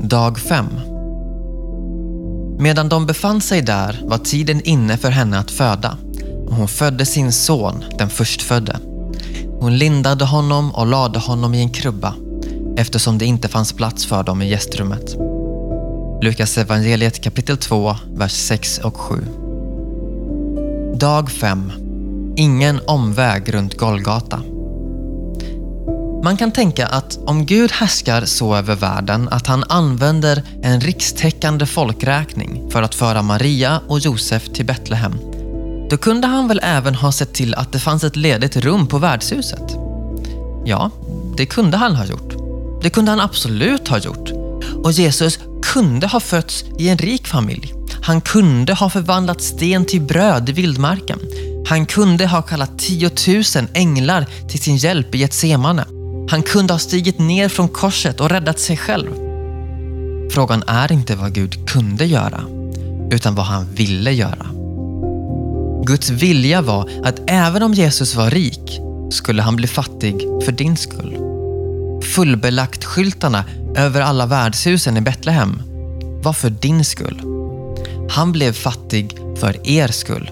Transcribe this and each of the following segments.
Dag 5. Medan de befann sig där var tiden inne för henne att föda och hon födde sin son, den förstfödde. Hon lindade honom och lade honom i en krubba eftersom det inte fanns plats för dem i gästrummet. Lukas evangeliet kapitel 2, vers 6 och 7. Dag 5. Ingen omväg runt Golgata. Man kan tänka att om Gud härskar så över världen att han använder en rikstäckande folkräkning för att föra Maria och Josef till Betlehem, då kunde han väl även ha sett till att det fanns ett ledigt rum på värdshuset? Ja, det kunde han ha gjort. Det kunde han absolut ha gjort. Och Jesus kunde ha fötts i en rik familj. Han kunde ha förvandlat sten till bröd i vildmarken. Han kunde ha kallat tiotusen änglar till sin hjälp i Getsemane. Han kunde ha stigit ner från korset och räddat sig själv. Frågan är inte vad Gud kunde göra, utan vad han ville göra. Guds vilja var att även om Jesus var rik skulle han bli fattig för din skull. Fullbelagt skyltarna över alla värdshusen i Betlehem var för din skull. Han blev fattig för er skull.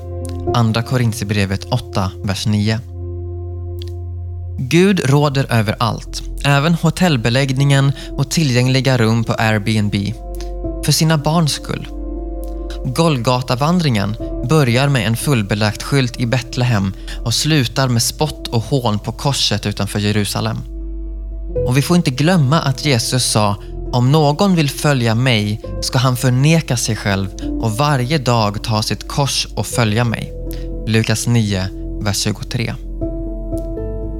Andra Korintierbrevet 8, vers 9. Gud råder över allt, även hotellbeläggningen och tillgängliga rum på Airbnb. För sina barns skull. Golgatavandringen börjar med en fullbelagt skylt i Betlehem och slutar med spott och hån på korset utanför Jerusalem. Och vi får inte glömma att Jesus sa om någon vill följa mig ska han förneka sig själv och varje dag ta sitt kors och följa mig. Lukas 9, vers 23.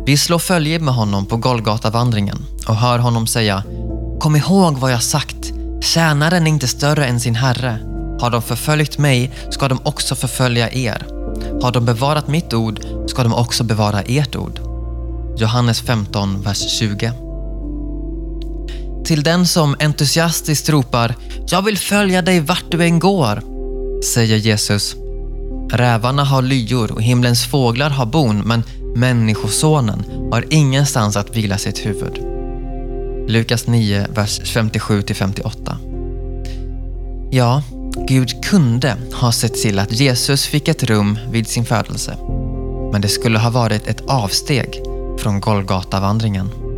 Vi slår följe med honom på Golgatavandringen och hör honom säga Kom ihåg vad jag sagt, tjänaren är inte större än sin herre. Har de förföljt mig ska de också förfölja er. Har de bevarat mitt ord ska de också bevara ert ord. Johannes 15, vers 20. Till den som entusiastiskt ropar “Jag vill följa dig vart du än går” säger Jesus Rävarna har lyor och himlens fåglar har bon men Människosonen har ingenstans att vila sitt huvud. Lukas 9, vers 57-58. Ja, Gud kunde ha sett till att Jesus fick ett rum vid sin födelse. Men det skulle ha varit ett avsteg från Golgatavandringen.